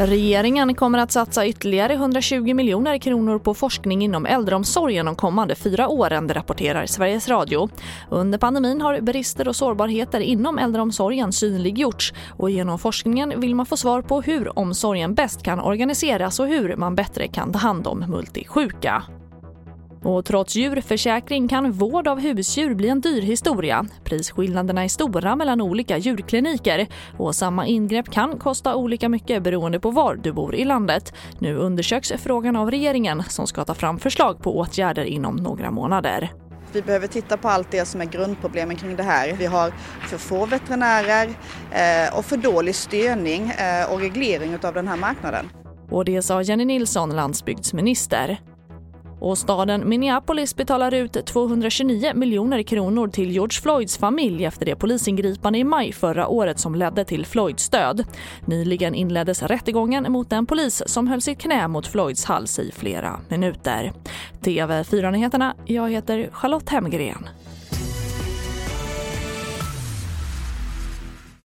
Regeringen kommer att satsa ytterligare 120 miljoner kronor på forskning inom äldreomsorgen de kommande fyra åren, rapporterar Sveriges Radio. Under pandemin har brister och sårbarheter inom äldreomsorgen synliggjorts och genom forskningen vill man få svar på hur omsorgen bäst kan organiseras och hur man bättre kan ta hand om multisjuka. Och trots djurförsäkring kan vård av husdjur bli en dyr historia. Prisskillnaderna är stora mellan olika djurkliniker och samma ingrepp kan kosta olika mycket beroende på var du bor i landet. Nu undersöks frågan av regeringen som ska ta fram förslag på åtgärder inom några månader. Vi behöver titta på allt det som är grundproblemen kring det här. Vi har för få veterinärer eh, och för dålig styrning eh, och reglering av den här marknaden. Och det sa Jenny Nilsson, landsbygdsminister. Och staden Minneapolis betalar ut 229 miljoner kronor till George Floyds familj efter det polisingripande i maj förra året som ledde till Floyds död. Nyligen inleddes rättegången mot den polis som höll sitt knä mot Floyds hals i flera minuter. TV4-nyheterna, jag heter Charlotte Hemgren.